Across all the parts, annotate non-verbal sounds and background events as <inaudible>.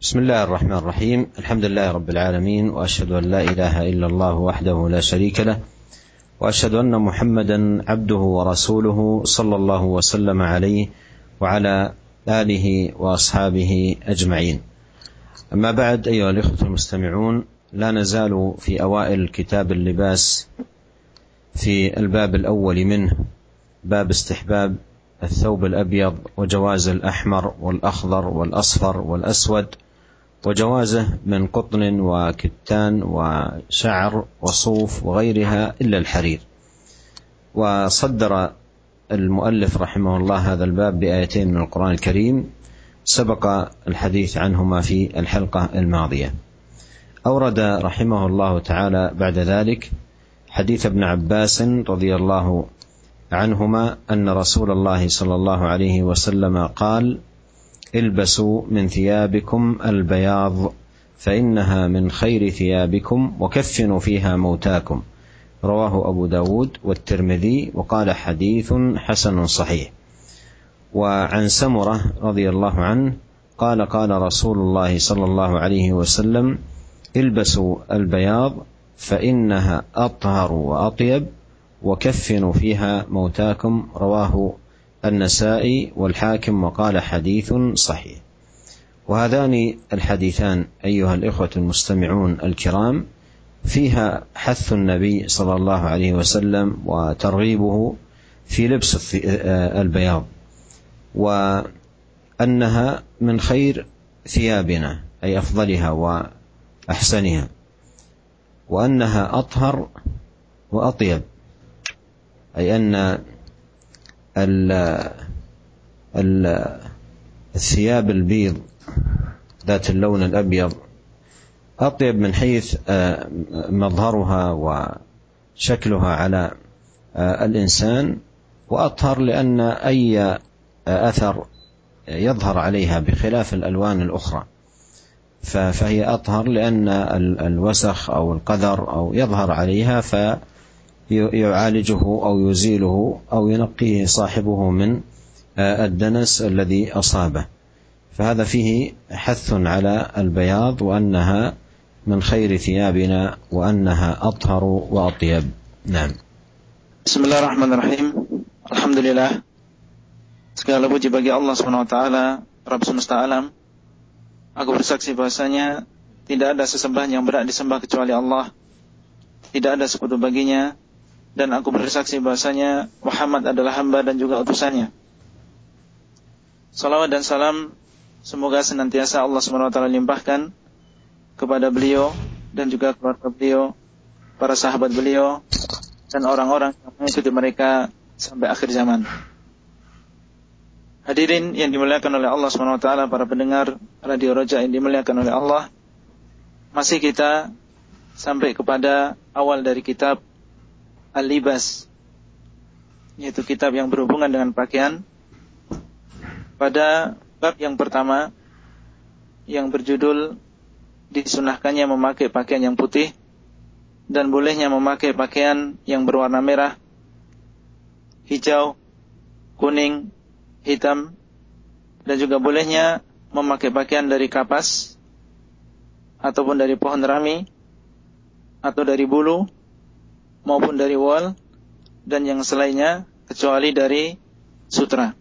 بسم الله الرحمن الرحيم الحمد لله رب العالمين واشهد ان لا اله الا الله وحده لا شريك له واشهد ان محمدا عبده ورسوله صلى الله وسلم عليه وعلى اله واصحابه اجمعين اما بعد ايها الاخوه المستمعون لا نزال في اوائل كتاب اللباس في الباب الأول منه باب استحباب الثوب الابيض وجواز الاحمر والاخضر والاصفر والاسود وجوازه من قطن وكتان وشعر وصوف وغيرها إلا الحرير. وصدر المؤلف رحمه الله هذا الباب بآيتين من القرآن الكريم سبق الحديث عنهما في الحلقة الماضية. أورد رحمه الله تعالى بعد ذلك حديث ابن عباس رضي الله عنهما أن رسول الله صلى الله عليه وسلم قال البسوا من ثيابكم البياض فإنها من خير ثيابكم وكفنوا فيها موتاكم. رواه أبو داود والترمذي وقال حديث حسن صحيح. وعن سمرة رضي الله عنه قال قال رسول الله صلى الله عليه وسلم البسوا البياض فإنها أطهر وأطيب وكفنوا فيها موتاكم. رواه النسائي والحاكم وقال حديث صحيح. وهذان الحديثان أيها الإخوة المستمعون الكرام فيها حث النبي صلى الله عليه وسلم وترغيبه في لبس البياض وأنها من خير ثيابنا أي أفضلها وأحسنها وأنها أطهر وأطيب أي أن الثياب البيض ذات اللون الأبيض. أطيب من حيث آه، مظهرها وشكلها على آه، الإنسان وأطهر لأن أي آه، أثر يظهر عليها بخلاف الألوان الأخرى. فهي أطهر لأن الوسخ أو القذر أو يظهر عليها ف يعالجه أو يزيله أو ينقيه صاحبه من آه، الدنس الذي اصابه فهذا فيه حث على البياض وانها من خير ثيابنا وانها اطهر واطيب نعم بسم الله الرحمن الرحيم الحمد لله segala puji bagi Allah swt Rabb semesta alam aku bersaksi bahasanya tidak ada sesembahan yang berat disembah kecuali Allah tidak ada sekutu baginya dan aku bersaksi bahasanya Muhammad adalah hamba dan juga utusannya. Salawat dan salam semoga senantiasa Allah SWT limpahkan kepada beliau dan juga keluarga beliau, para sahabat beliau, dan orang-orang yang mengikuti mereka sampai akhir zaman. Hadirin yang dimuliakan oleh Allah SWT, para pendengar Radio Roja yang dimuliakan oleh Allah, masih kita sampai kepada awal dari kitab Al-Libas yaitu kitab yang berhubungan dengan pakaian pada bab yang pertama yang berjudul disunahkannya memakai pakaian yang putih dan bolehnya memakai pakaian yang berwarna merah, hijau, kuning, hitam dan juga bolehnya memakai pakaian dari kapas ataupun dari pohon rami atau dari bulu maupun dari wal dan yang selainnya kecuali dari sutra.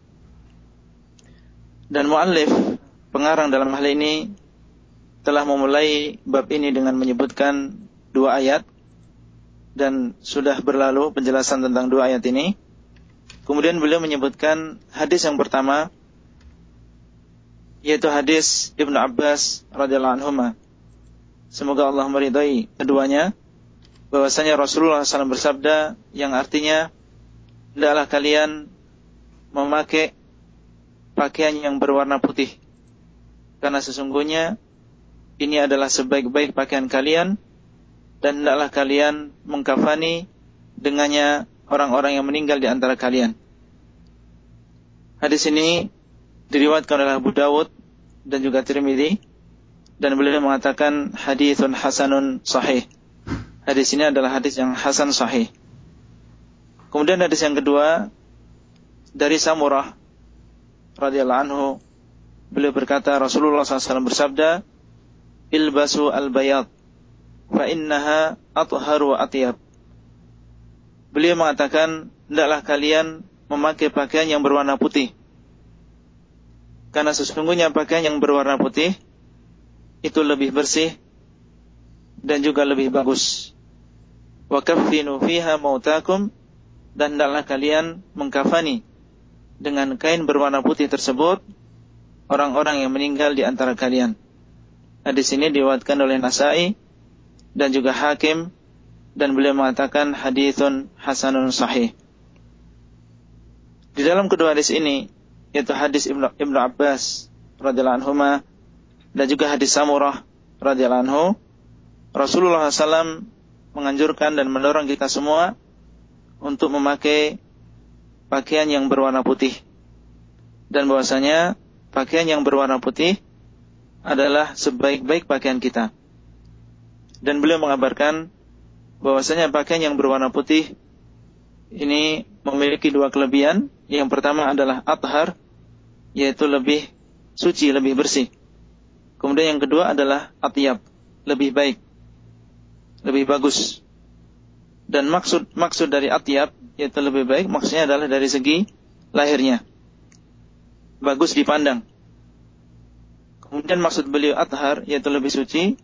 Dan muallif pengarang dalam hal ini telah memulai bab ini dengan menyebutkan dua ayat dan sudah berlalu penjelasan tentang dua ayat ini. Kemudian beliau menyebutkan hadis yang pertama yaitu hadis Ibnu Abbas radhiyallahu anhu. Semoga Allah meridai keduanya bahwasanya Rasulullah SAW bersabda yang artinya hendaklah kalian memakai pakaian yang berwarna putih karena sesungguhnya ini adalah sebaik-baik pakaian kalian dan hendaklah kalian mengkafani dengannya orang-orang yang meninggal di antara kalian. Hadis ini diriwayatkan oleh Abu Dawud dan juga Tirmidzi dan beliau mengatakan hadithun hasanun sahih hadis ini adalah hadis yang hasan sahih. Kemudian hadis yang kedua dari Samurah radhiyallahu anhu beliau berkata Rasulullah SAW bersabda, Ilbasu al-bayat, fa innaha atharu wa atiyab. Beliau mengatakan, hendaklah kalian memakai pakaian yang berwarna putih. Karena sesungguhnya pakaian yang berwarna putih itu lebih bersih dan juga lebih bagus. Wa kaffinu fiha mautakum dan hendaklah kalian mengkafani dengan kain berwarna putih tersebut orang-orang yang meninggal di antara kalian. Hadis ini diwatkan oleh Nasai dan juga Hakim dan beliau mengatakan hadithun hasanun sahih. Di dalam kedua hadis ini yaitu hadis Ibnu, Ibnu Abbas radhiyallahu anhu dan juga hadis Samurah radhiyallahu anhu Rasulullah SAW menganjurkan dan mendorong kita semua untuk memakai pakaian yang berwarna putih. Dan bahwasanya pakaian yang berwarna putih adalah sebaik-baik pakaian kita. Dan beliau mengabarkan bahwasanya pakaian yang berwarna putih ini memiliki dua kelebihan. Yang pertama adalah athar, yaitu lebih suci, lebih bersih. Kemudian yang kedua adalah atiyab, lebih baik, lebih bagus. Dan maksud maksud dari atyab yaitu lebih baik maksudnya adalah dari segi lahirnya. Bagus dipandang. Kemudian maksud beliau athar yaitu lebih suci.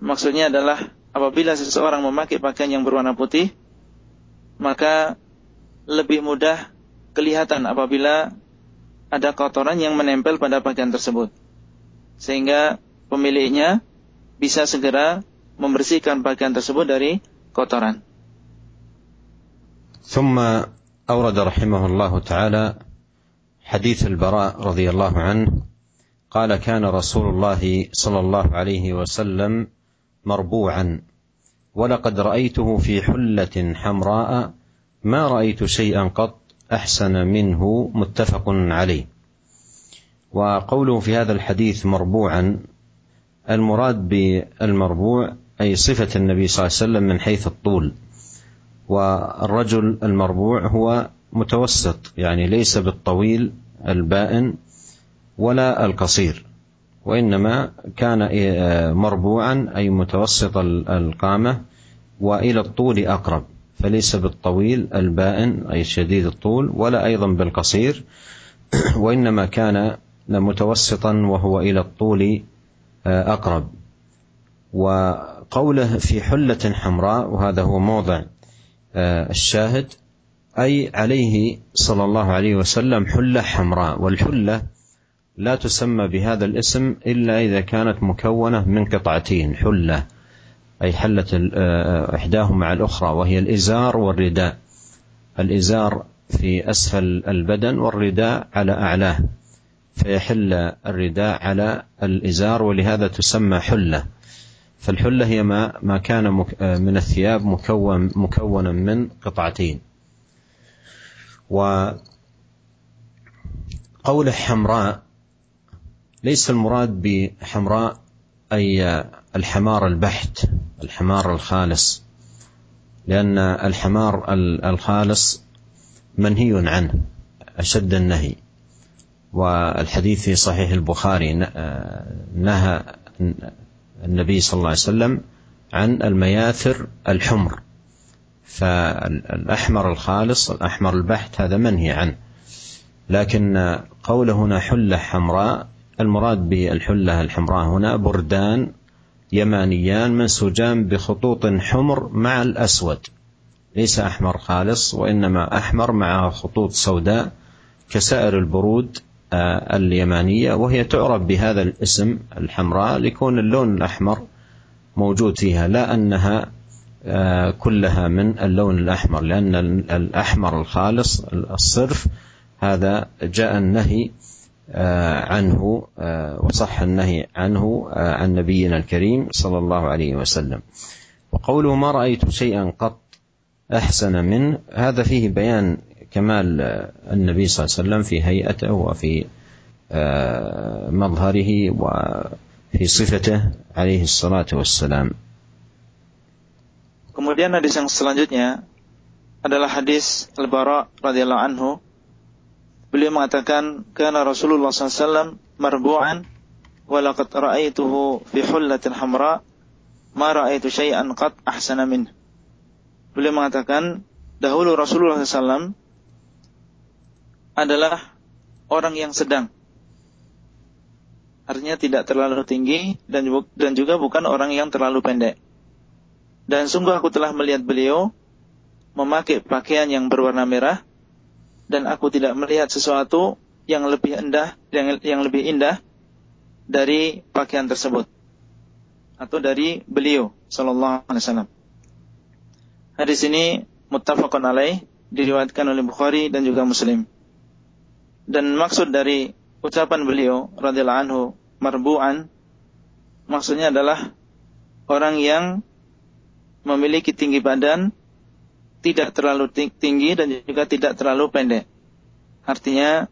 Maksudnya adalah apabila seseorang memakai pakaian yang berwarna putih maka lebih mudah kelihatan apabila ada kotoran yang menempel pada pakaian tersebut. Sehingga pemiliknya bisa segera membersihkan pakaian tersebut dari kotoran. ثم أورد رحمه الله تعالى حديث البراء رضي الله عنه قال كان رسول الله صلى الله عليه وسلم مربوعا ولقد رأيته في حلة حمراء ما رأيت شيئا قط أحسن منه متفق عليه وقوله في هذا الحديث مربوعا المراد بالمربوع أي صفة النبي صلى الله عليه وسلم من حيث الطول. والرجل المربوع هو متوسط يعني ليس بالطويل البائن ولا القصير وإنما كان مربوعا أي متوسط القامة وإلى الطول أقرب فليس بالطويل البائن أي شديد الطول ولا أيضا بالقصير <clears throat> وإنما كان متوسطا وهو إلى الطول أقرب. وقوله في حلة حمراء وهذا هو موضع آه، الشاهد أي عليه صلى الله عليه وسلم حلة حمراء. والحلة لا تسمى بهذا الاسم إلا إذا كانت مكونة من قطعتين. حلة أي حلة آه، إحداهما مع الأخرى وهي الإزار والرداء. الإزار في أسفل البدن والرداء على أعلاه. فيحل الرداء على الإزار ولهذا تسمى حلة. فالحلة هي ما ما كان من الثياب مكون مكونا من قطعتين. وقوله حمراء ليس المراد بحمراء أي الحمار البحت الحمار الخالص. لأن الحمار الخالص منهي عنه أشد النهي. والحديث في صحيح البخاري نهى النبي صلى الله عليه وسلم عن المياثر الحمر. فالأحمر الخالص الأحمر البحت هذا منهي عنه. لكن قوله هنا حلة حمراء المراد بالحلة الحمراء هنا بردان يمانيان منسوجان بخطوط حمر مع الأسود. ليس أحمر خالص وإنما أحمر مع خطوط سوداء كسائر البرود اليمانية وهي تعرف بهذا الاسم الحمراء لكون اللون الأحمر موجود فيها لا أنها آه، كلها من اللون الأحمر لأن الأحمر الخالص الصرف هذا جاء النهي آه، عنه وصح النهي عنه عن نبينا الكريم صلى الله عليه وسلم. وقوله ما رأيت شيئا قط أحسن منه هذا فيه بيان كمال النبي صلى الله عليه وسلم في هيئته وفي مظهره وفي صفته عليه الصلاة والسلام Kemudian hadis yang selanjutnya adalah hadis Al-Bara radhiyallahu anhu beliau mengatakan karena Rasulullah SAW marbu'an walaqad ra'aituhu fi hullatin hamra ma ra'aitu syai'an qad ahsana min beliau mengatakan dahulu Rasulullah SAW adalah orang yang sedang artinya tidak terlalu tinggi dan dan juga bukan orang yang terlalu pendek. Dan sungguh aku telah melihat beliau memakai pakaian yang berwarna merah dan aku tidak melihat sesuatu yang lebih indah yang, yang lebih indah dari pakaian tersebut atau dari beliau sallallahu alaihi wasallam. Hadis ini muttafaqun alaih diriwayatkan oleh Bukhari dan juga Muslim. Dan maksud dari ucapan beliau radhiyallahu anhu marbu'an maksudnya adalah orang yang memiliki tinggi badan tidak terlalu tinggi dan juga tidak terlalu pendek. Artinya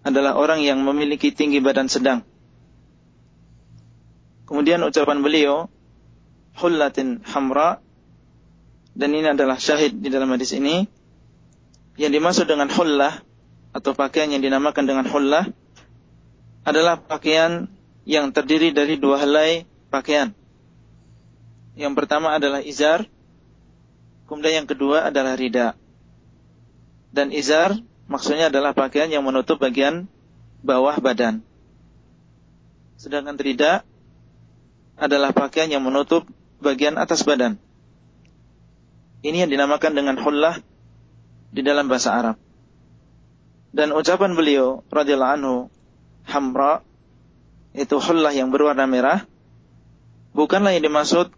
adalah orang yang memiliki tinggi badan sedang. Kemudian ucapan beliau hullatin hamra dan ini adalah syahid di dalam hadis ini yang dimaksud dengan hullah atau pakaian yang dinamakan dengan hullah adalah pakaian yang terdiri dari dua helai pakaian. Yang pertama adalah izar, kemudian yang kedua adalah rida. Dan izar maksudnya adalah pakaian yang menutup bagian bawah badan. Sedangkan rida adalah pakaian yang menutup bagian atas badan. Ini yang dinamakan dengan hullah di dalam bahasa Arab. Dan ucapan beliau radhiyallahu anhu hamra itu hullah yang berwarna merah, bukanlah yang dimaksud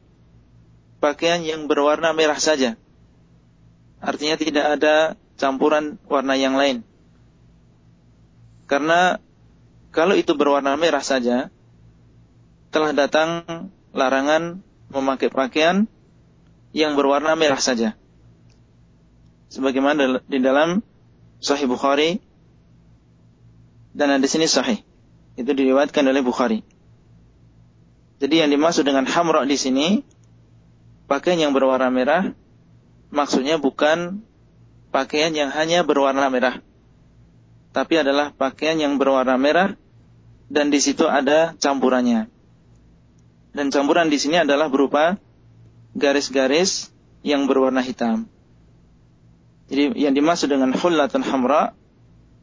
pakaian yang berwarna merah saja. Artinya tidak ada campuran warna yang lain. Karena kalau itu berwarna merah saja, telah datang larangan memakai pakaian yang berwarna merah saja. Sebagaimana di dalam Sahih Bukhari dan ada sini Sahih. Itu diriwayatkan oleh Bukhari. Jadi yang dimaksud dengan hamra di sini pakaian yang berwarna merah maksudnya bukan pakaian yang hanya berwarna merah. Tapi adalah pakaian yang berwarna merah dan di situ ada campurannya. Dan campuran di sini adalah berupa garis-garis yang berwarna hitam. Jadi yang dimaksud dengan hullatun hamra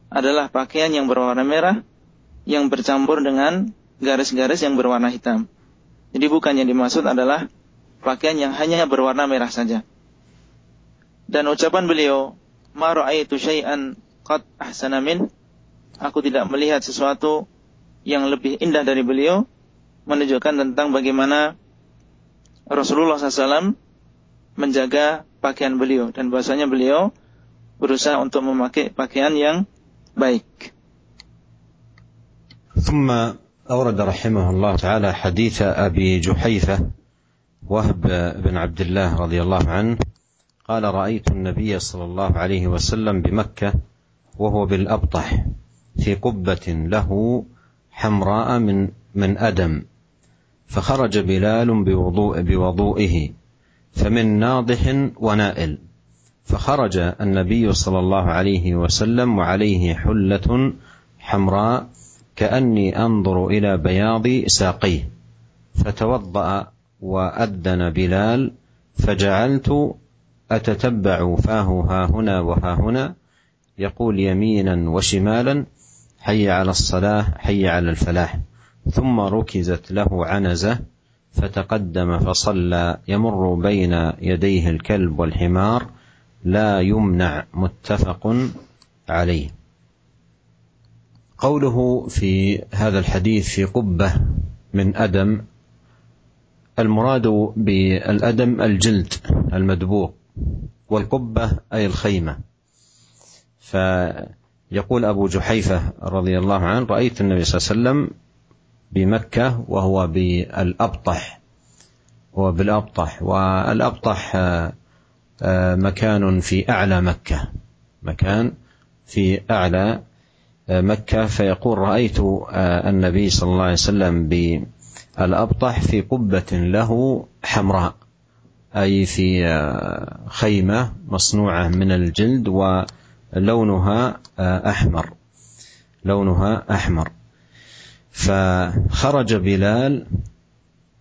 adalah pakaian yang berwarna merah yang bercampur dengan garis-garis yang berwarna hitam. Jadi bukan yang dimaksud adalah pakaian yang hanya berwarna merah saja. Dan ucapan beliau, "Ma ra'aitu syai'an qad ahsana min." Aku tidak melihat sesuatu yang lebih indah dari beliau menunjukkan tentang bagaimana Rasulullah SAW menjaga pakaian beliau. Dan bahasanya beliau berusaha untuk memakai pakaian yang baik. ثم أورد رحمه الله تعالى حديث أبي جحيفة وهب بن عبد الله رضي الله عنه. قال رأيت النبي صلى الله عليه وسلم بمكة وهو بالأبطح في قبة له حمراء من من أدم. فخرج بلال بوضوء بوضوئه. فمن ناضح ونائل. فخرج النبي صلى الله عليه وسلم وعليه حلة حمراء كأني أنظر إلى بياض ساقيه. فتوضأ وأذن بلال فجعلت أتتبع فاه ها هنا وها هنا يقول يمينا وشمالا حي على الصلاة حي على الفلاح. ثم ركزت له عنزة فتقدم فصلى يمر بين يديه الكلب والحمار لا يمنع متفق عليه. قوله في هذا الحديث في قبة من أدم المراد بالأدم الجلد المدبوغ والقبة أي الخيمة. فيقول أبو جحيفة رضي الله عنه رأيت النبي صلى الله عليه وسلم بمكة وهو بالأبطح هو بالأبطح. والأبطح آه، مكان في أعلى مكة مكان في أعلى مكة. فيقول رأيت آه، النبي صلى الله عليه وسلم بالأبطح في قبة له حمراء أي في آه، خيمة مصنوعة من الجلد ولونها آه، أحمر لونها أحمر. فخرج بلال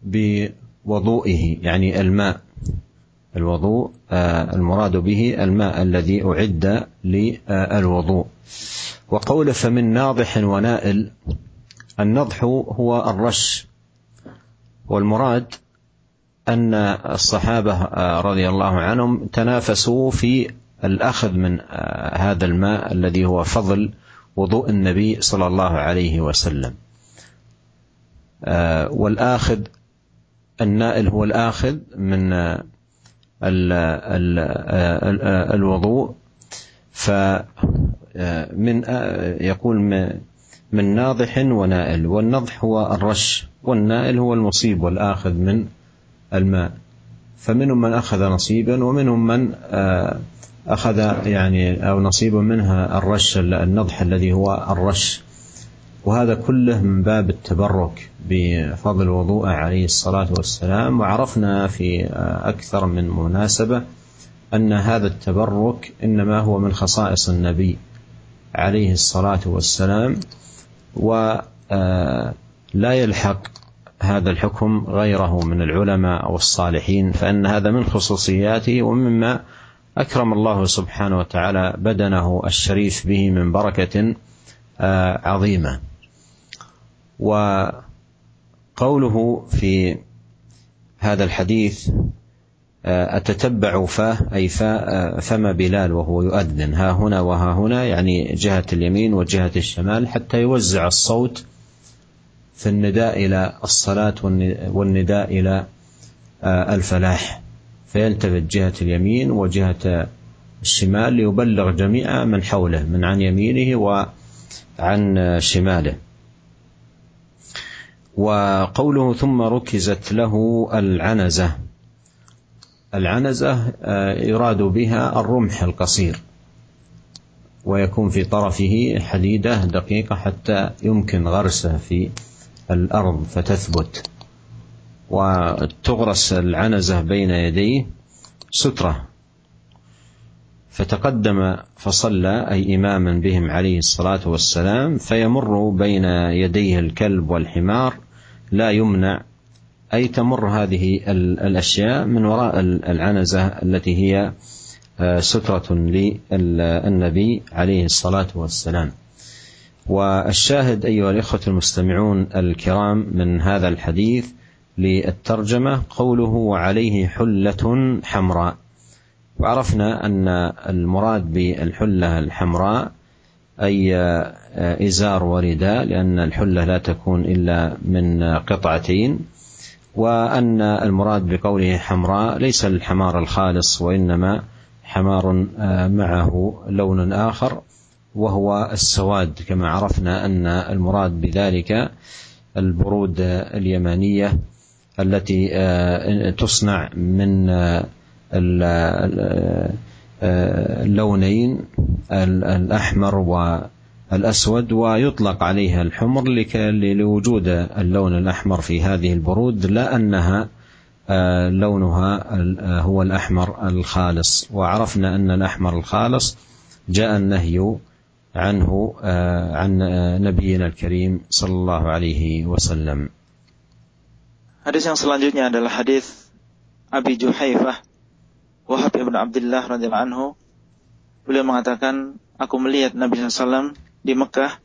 بوضوئه يعني الماء الوضوء آه، المراد به الماء الذي أعد للوضوء. وقول فمن ناضح ونائل النضح هو الرش والمراد أن الصحابة آه، رضي الله عنهم تنافسوا في الأخذ من آه، هذا الماء الذي هو فضل وضوء النبي صلى الله عليه وسلم. والآخذ النائل هو الآخذ من الوضوء. فمن يقول من ناضح ونائل. والنضح هو الرش والنائل هو المصيب والآخذ من الماء. فمنهم من أخذ نصيبا ومنهم من أخذ يعني أو نصيبا منها الرش النضح الذي هو الرش. وهذا كله من باب التبرك بفضل الوضوء عليه الصلاة والسلام. وعرفنا في أكثر من مناسبة أن هذا التبرك إنما هو من خصائص النبي عليه الصلاة والسلام ولا يلحق هذا الحكم غيره من العلماء أو الصالحين فإن هذا من خصوصياته. ومما أكرم الله سبحانه وتعالى بدنه الشريف به من بركة عظيمة. وقوله في هذا الحديث آه، أتتبع فاه أي فاء فم بلال وهو يؤذن. ها هنا وها هنا يعني جهة اليمين وجهة الشمال حتى يوزع الصوت في النداء إلى الصلاة والنداء إلى آه، الفلاح. فيلتفت جهة اليمين وجهة الشمال ليبلغ جميع من حوله من عن يمينه وعن شماله. وقوله ثم ركزت له العنزة. العنزة آه، يراد بها الرمح القصير ويكون في طرفه حديدة دقيقة حتى يمكن غرسه في الأرض فتثبت. وتغرس العنزة بين يديه سترة. فتقدم فصلى أي إماما بهم عليه الصلاة والسلام فيمر بين يديه الكلب والحمار لا يمنع أي تمر هذه الأشياء من وراء العنزة التي هي آه، سترة للنبي عليه الصلاة والسلام. والشاهد أيها الإخوة المستمعون الكرام من هذا الحديث للترجمة قوله وعليه حلة حمراء وعرفنا أن المراد بالحلة الحمراء أي آه، إزار ورداء لأن الحلة لا تكون إلا من قطعتين وأن المراد بقوله حمراء ليس الحمار الخالص وإنما حمار آه، معه لون آخر وهو السواد. كما عرفنا أن المراد بذلك البرود اليمانية التي آه، تصنع من اللونين الأحمر والأسود ويطلق عليها الحمر لوجود اللون الأحمر في هذه البرود لا أنها آه، لونها آه، هو الأحمر الخالص. وعرفنا أن الأحمر الخالص جاء النهي عنه آه، عن نبينا الكريم صلى الله عليه وسلم. Hadis yang selanjutnya adalah hadis Abi Juhaifah Wahab ibn Abdullah radhiyallahu anhu. Beliau mengatakan aku melihat Nabi SAW di Mekah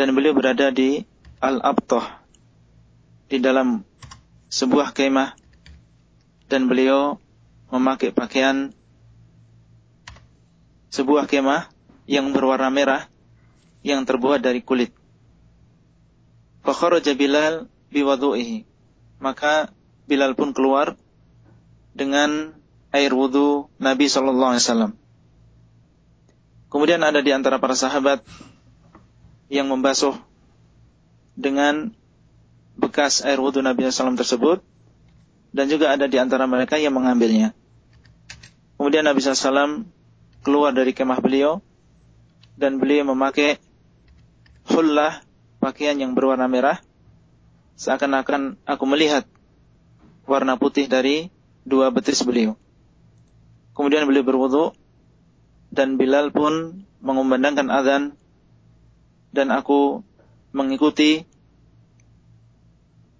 dan beliau berada di Al-Abtah di dalam sebuah kemah dan beliau memakai pakaian sebuah kemah yang berwarna merah yang terbuat dari kulit. Fakharaja Bilal biwadu'ihi. Maka Bilal pun keluar dengan air wudhu Nabi Shallallahu Alaihi Wasallam. Kemudian ada di antara para sahabat yang membasuh dengan bekas air wudhu Nabi SAW tersebut dan juga ada di antara mereka yang mengambilnya. Kemudian Nabi SAW keluar dari kemah beliau dan beliau memakai hullah pakaian yang berwarna merah seakan-akan aku melihat warna putih dari dua betis beliau. Kemudian beliau berwudu dan Bilal pun mengumandangkan azan dan aku mengikuti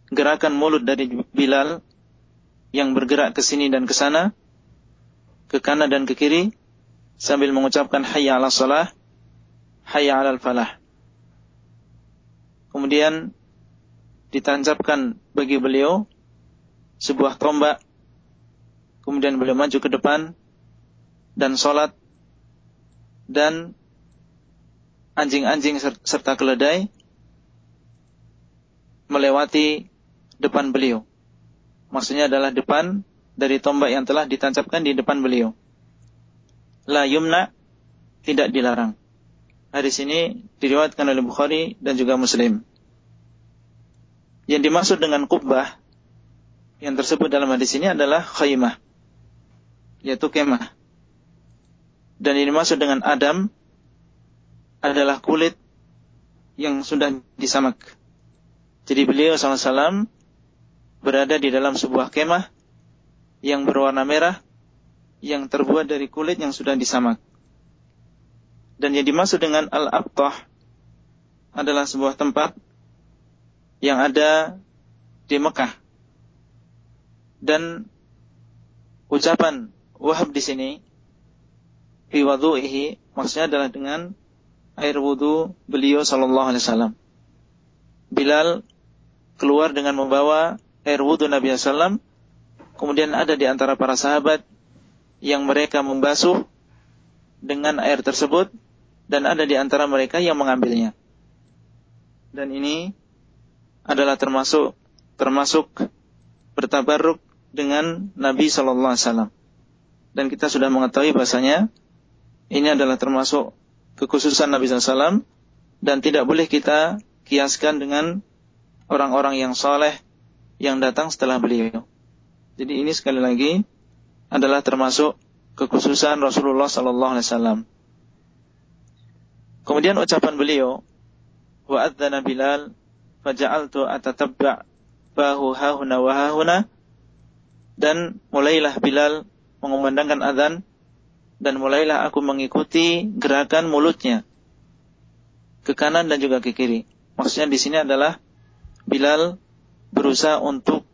gerakan mulut dari Bilal yang bergerak ke sini dan ke sana, ke kanan dan ke kiri, sambil mengucapkan hayya ala salah, hayya ala falah. Kemudian ditancapkan bagi beliau sebuah tombak, kemudian beliau maju ke depan dan sholat dan anjing-anjing serta keledai melewati depan beliau. Maksudnya adalah depan dari tombak yang telah ditancapkan di depan beliau. La yumna tidak dilarang. Hadis ini diriwayatkan oleh Bukhari dan juga Muslim. Yang dimaksud dengan kubah yang tersebut dalam hadis ini adalah khaymah, yaitu kemah. Dan ini dimaksud dengan Adam adalah kulit yang sudah disamak. Jadi beliau SAW berada di dalam sebuah kemah yang berwarna merah yang terbuat dari kulit yang sudah disamak. Dan yang dimaksud dengan Al-Abtah adalah sebuah tempat yang ada di Mekah. Dan ucapan Wahab di sini fi maksudnya adalah dengan air wudhu beliau sallallahu alaihi wasallam. Bilal keluar dengan membawa air wudhu Nabi SAW. Kemudian ada di antara para sahabat yang mereka membasuh dengan air tersebut dan ada di antara mereka yang mengambilnya. Dan ini adalah termasuk termasuk bertabarruk dengan Nabi Shallallahu Alaihi Wasallam. Dan kita sudah mengetahui bahasanya ini adalah termasuk kekhususan Nabi SAW dan tidak boleh kita kiaskan dengan orang-orang yang soleh yang datang setelah beliau. Jadi ini sekali lagi adalah termasuk kekhususan Rasulullah Sallallahu Alaihi Wasallam. Kemudian ucapan beliau, wa adzana Bilal, faja'altu atatabba bahu hahuna wa dan mulailah Bilal mengumandangkan adzan dan mulailah aku mengikuti gerakan mulutnya ke kanan dan juga ke kiri. Maksudnya di sini adalah Bilal berusaha untuk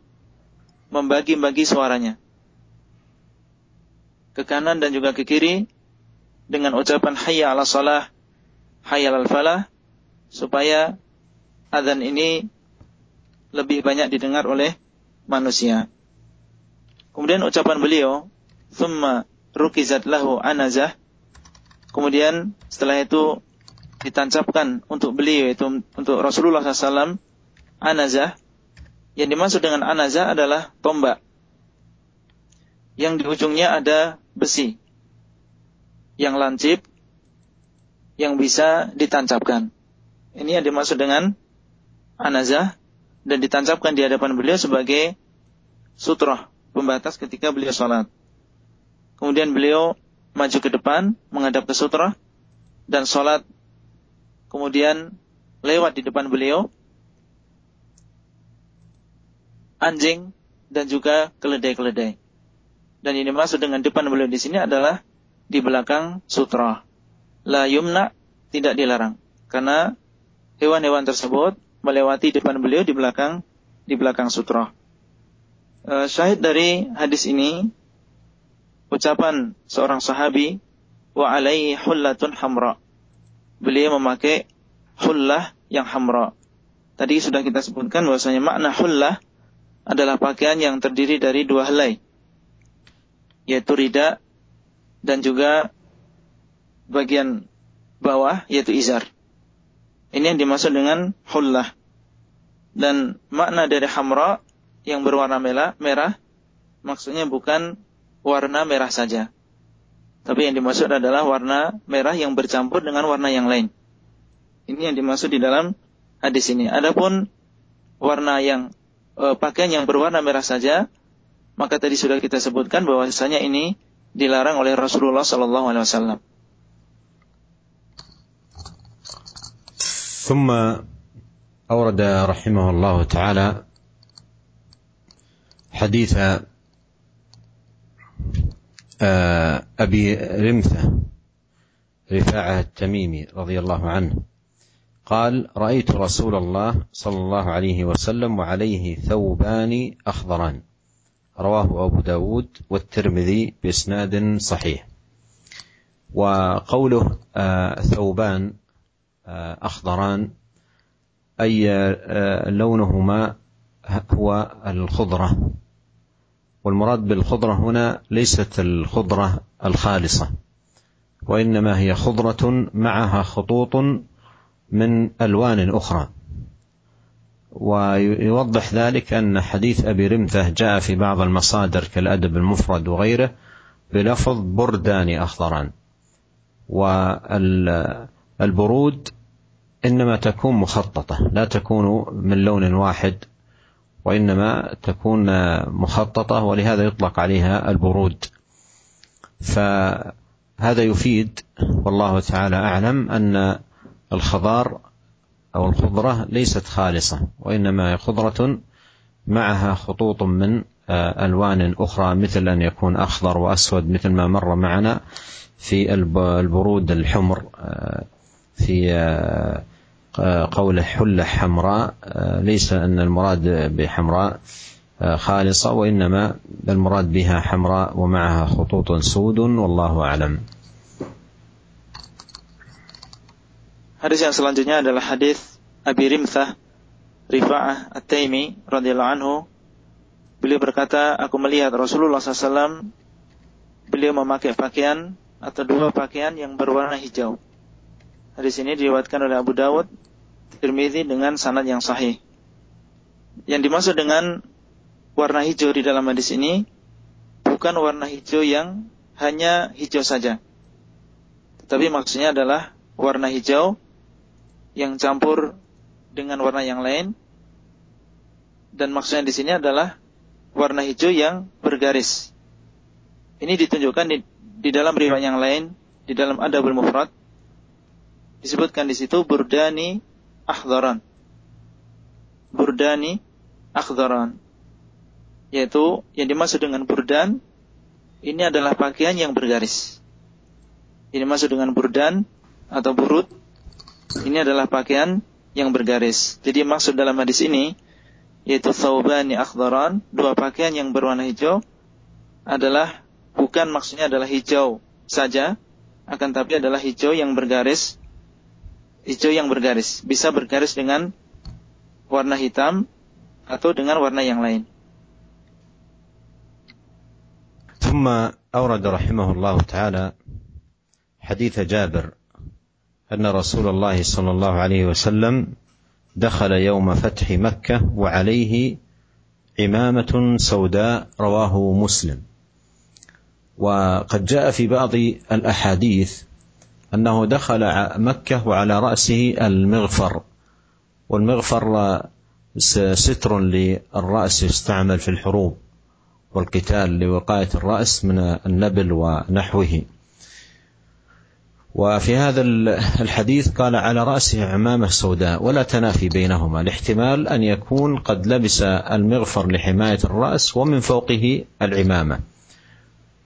membagi-bagi suaranya ke kanan dan juga ke kiri dengan ucapan hayya ala salah, hayya al falah supaya adzan ini lebih banyak didengar oleh manusia. Kemudian ucapan beliau, "Tsumma rukizat lahu anazah. Kemudian setelah itu ditancapkan untuk beliau itu untuk Rasulullah SAW anazah. Yang dimaksud dengan anazah adalah tombak. Yang di ujungnya ada besi yang lancip yang bisa ditancapkan. Ini yang dimaksud dengan anazah dan ditancapkan di hadapan beliau sebagai sutroh pembatas ketika beliau sholat. Kemudian beliau maju ke depan, menghadap ke sutra, dan sholat. Kemudian lewat di depan beliau, anjing dan juga keledai-keledai. Dan ini masuk dengan depan beliau di sini adalah di belakang sutra. La yumna tidak dilarang. Karena hewan-hewan tersebut melewati depan beliau di belakang di belakang sutra. Uh, syahid dari hadis ini ucapan seorang sahabi wa alaihi hullatun hamra. Beliau memakai hullah yang hamra. Tadi sudah kita sebutkan bahwasanya makna hullah adalah pakaian yang terdiri dari dua helai. Yaitu rida dan juga bagian bawah yaitu izar. Ini yang dimaksud dengan hullah. Dan makna dari hamra yang berwarna merah, merah maksudnya bukan warna merah saja. Tapi yang dimaksud adalah warna merah yang bercampur dengan warna yang lain. Ini yang dimaksud di dalam hadis ini. Adapun warna yang e, pakaian yang berwarna merah saja, maka tadi sudah kita sebutkan bahwasanya ini dilarang oleh Rasulullah sallallahu alaihi wasallam. ثم أورد رحمه الله تعالى حديث آه، أبي رمثة رفاعة التميمي رضي الله عنه قال رأيت رسول الله صلى الله عليه وسلم وعليه ثوبان أخضران. رواه أبو داود والترمذي بإسناد صحيح. وقوله آه، ثوبان آه، أخضران أي آه، لونهما هو الخضرة. والمراد بالخضرة هنا ليست الخضرة الخالصة وإنما هي خضرة معها خطوط من ألوان أخرى. ويوضح ذلك أن حديث أبي رمثة جاء في بعض المصادر كالأدب المفرد وغيره بلفظ بردان أخضران. والبرود إنما تكون مخططة لا تكون من لون واحد وإنما تكون مخططة ولهذا يطلق عليها البرود. فهذا يفيد والله تعالى أعلم أن الخضار أو الخضرة ليست خالصة وإنما خضرة معها خطوط من ألوان أخرى مثل أن يكون أخضر وأسود مثل ما مر معنا في البرود الحمر آه، في آه، قوله حلة حمراء ليس أن المراد بحمراء خالصة وإنما المراد بها حمراء ومعها خطوط سود والله أعلم Hadis yang selanjutnya adalah hadis Abi Rimthah Rifa'ah At-Taimi radhiyallahu anhu. Beliau berkata, aku melihat Rasulullah SAW beliau memakai pakaian atau dua pakaian yang berwarna hijau. Hadis ini diriwayatkan oleh Abu Dawud, Tirmidzi dengan sanad yang sahih. Yang dimaksud dengan warna hijau di dalam hadis ini bukan warna hijau yang hanya hijau saja. Tetapi maksudnya adalah warna hijau yang campur dengan warna yang lain dan maksudnya di sini adalah warna hijau yang bergaris. Ini ditunjukkan di, di dalam riwayat yang lain di dalam Adabul Mufrad disebutkan di situ burdani akhdaran. Burdani akhdaran. Yaitu yang dimaksud dengan burdan ini adalah pakaian yang bergaris. Ini masuk dengan burdan atau burut ini adalah pakaian yang bergaris. Jadi maksud dalam hadis ini yaitu thawbani akhdaran, dua pakaian yang berwarna hijau adalah bukan maksudnya adalah hijau saja, akan tapi adalah hijau yang bergaris Hijau yang bergaris, bisa bergaris dengan warna hitam atau dengan warna yang lain. ثم أورد رحمه الله تعالى حديث جابر ان رسول الله صلى الله عليه وسلم دخل يوم فتح مكه وعليه عمامه سوداء رواه مسلم وقد جاء في بعض الاحاديث أنه دخل مكة وعلى رأسه المغفر. والمغفر ستر للرأس يستعمل في الحروب والقتال لوقاية الرأس من النبل ونحوه. وفي هذا الحديث قال على رأسه عمامة سوداء ولا تنافي بينهما. الاحتمال أن يكون قد لبس المغفر لحماية الرأس ومن فوقه العمامة.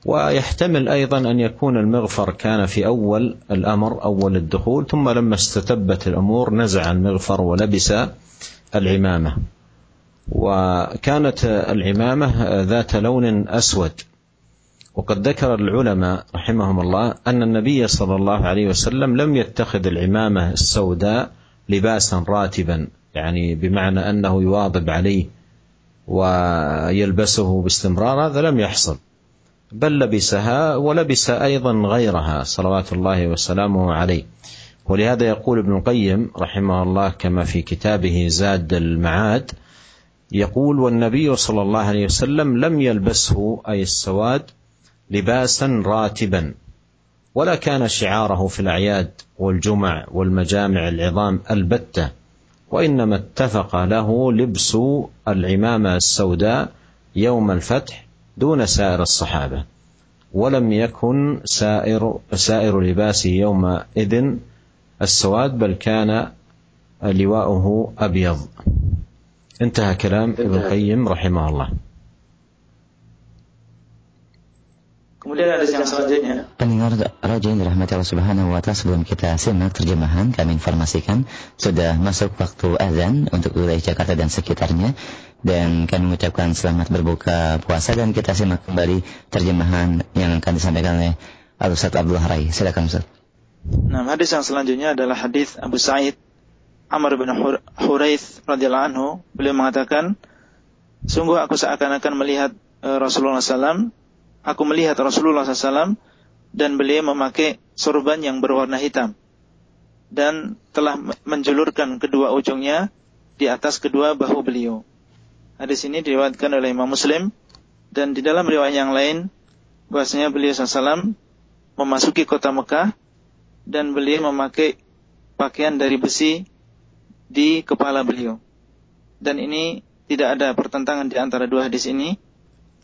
ويحتمل أيضا أن يكون المغفر كان في أول الأمر أول الدخول ثم لما استتبت الأمور نزع المغفر ولبس العمامة. وكانت العمامة ذات لون أسود. وقد ذكر العلماء رحمهم الله أن النبي صلى الله عليه وسلم لم يتخذ العمامة السوداء لباسا راتبا يعني بمعنى أنه يواظب عليه ويلبسه باستمرار هذا لم يحصل. بل لبسها ولبس أيضا غيرها صلوات الله وسلامه عليه. ولهذا يقول ابن القيم رحمه الله كما في كتابه زاد المعاد يقول والنبي صلى الله عليه وسلم لم يلبسه أي السواد لباسا راتبا ولا كان شعاره في الأعياد والجمع والمجامع العظام البتة وإنما اتفق له لبس العمامة السوداء يوم الفتح دون سائر الصحابة ولم يكن سائر سائر لباسه يومئذ السواد بل كان لواؤه أبيض. انتهى كلام ابن القيم رحمه الله. Kemudian ada yang selanjutnya. Pendengar rajin dirahmati Allah Subhanahu wa taala sebelum kita simak terjemahan kami informasikan sudah masuk waktu azan untuk wilayah Jakarta dan sekitarnya dan kami mengucapkan selamat berbuka puasa dan kita simak kembali terjemahan yang akan disampaikan oleh Al Ustaz Abdul Harai. Silakan Ustaz. Nah, hadis yang selanjutnya adalah hadis Abu Sa'id Amr bin Huraith radhiyallahu anhu. Beliau mengatakan, sungguh aku seakan-akan melihat uh, Rasulullah SAW aku melihat Rasulullah SAW dan beliau memakai sorban yang berwarna hitam dan telah menjulurkan kedua ujungnya di atas kedua bahu beliau. Hadis ini diriwayatkan oleh Imam Muslim dan di dalam riwayat yang lain bahwasanya beliau SAW memasuki kota Mekah dan beliau memakai pakaian dari besi di kepala beliau. Dan ini tidak ada pertentangan di antara dua hadis ini.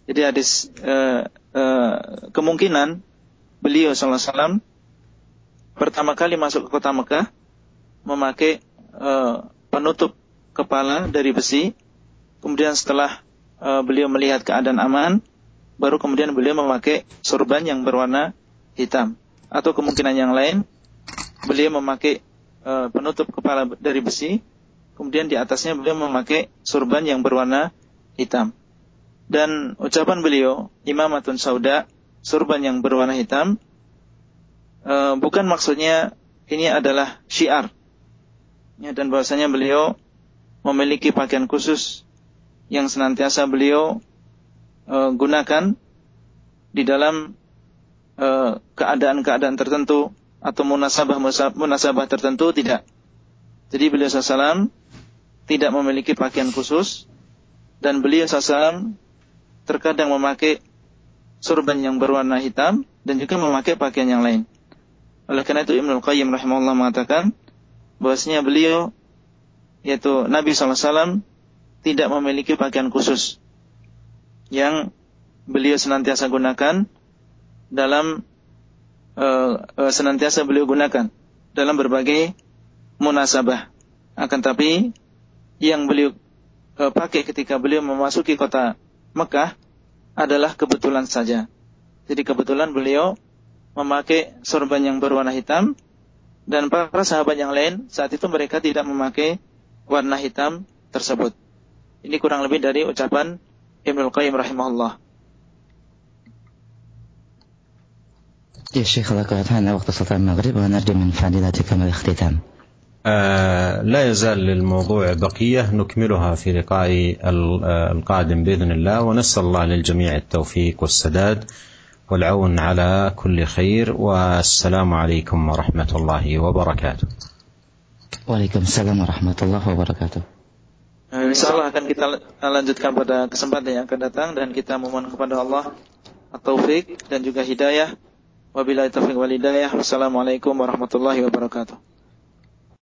Jadi hadis uh, uh, kemungkinan beliau SAW pertama kali masuk ke kota Mekah memakai uh, penutup kepala dari besi. Kemudian setelah uh, beliau melihat keadaan aman, baru kemudian beliau memakai sorban yang berwarna hitam. Atau kemungkinan yang lain, beliau memakai uh, penutup kepala dari besi, kemudian di atasnya beliau memakai sorban yang berwarna hitam. Dan ucapan beliau, imamatun sauda, surban yang berwarna hitam, uh, bukan maksudnya ini adalah syiar. Ya, dan bahwasanya beliau memiliki pakaian khusus yang senantiasa beliau uh, gunakan di dalam keadaan keadaan-keadaan tertentu atau munasabah munasabah tertentu tidak. Jadi beliau SAW tidak memiliki pakaian khusus dan beliau SAW terkadang memakai surban yang berwarna hitam dan juga memakai pakaian yang lain. Oleh karena itu Ibnu Qayyim rahimahullah mengatakan bahwasanya beliau yaitu Nabi SAW tidak memiliki pakaian khusus yang beliau senantiasa gunakan dalam uh, uh, senantiasa beliau gunakan dalam berbagai munasabah. Akan tapi yang beliau uh, pakai ketika beliau memasuki kota Mekah adalah kebetulan saja. Jadi kebetulan beliau memakai sorban yang berwarna hitam dan para sahabat yang lain saat itu mereka tidak memakai warna hitam tersebut. Ini kurang lebih dari ucapan Ibnu Qayyim rahimahullah. Ya Syekh, Allah waktu salat maghrib wa narju min fadilatika mal ikhtitam. آه، لا يزال للموضوع بقية نكملها في لقاء القادم بإذن الله ونسأل الله للجميع التوفيق والسداد والعون على كل خير والسلام عليكم ورحمة الله وبركاته وعليكم السلام ورحمة الله وبركاته Insyaallah akan kita lanjutkan pada kesempatan yang akan datang dan kita memohon kepada Allah taufik dan juga hidayah. Wabillahi taufiq wal hidayah. Wassalamualaikum warahmatullahi wabarakatuh.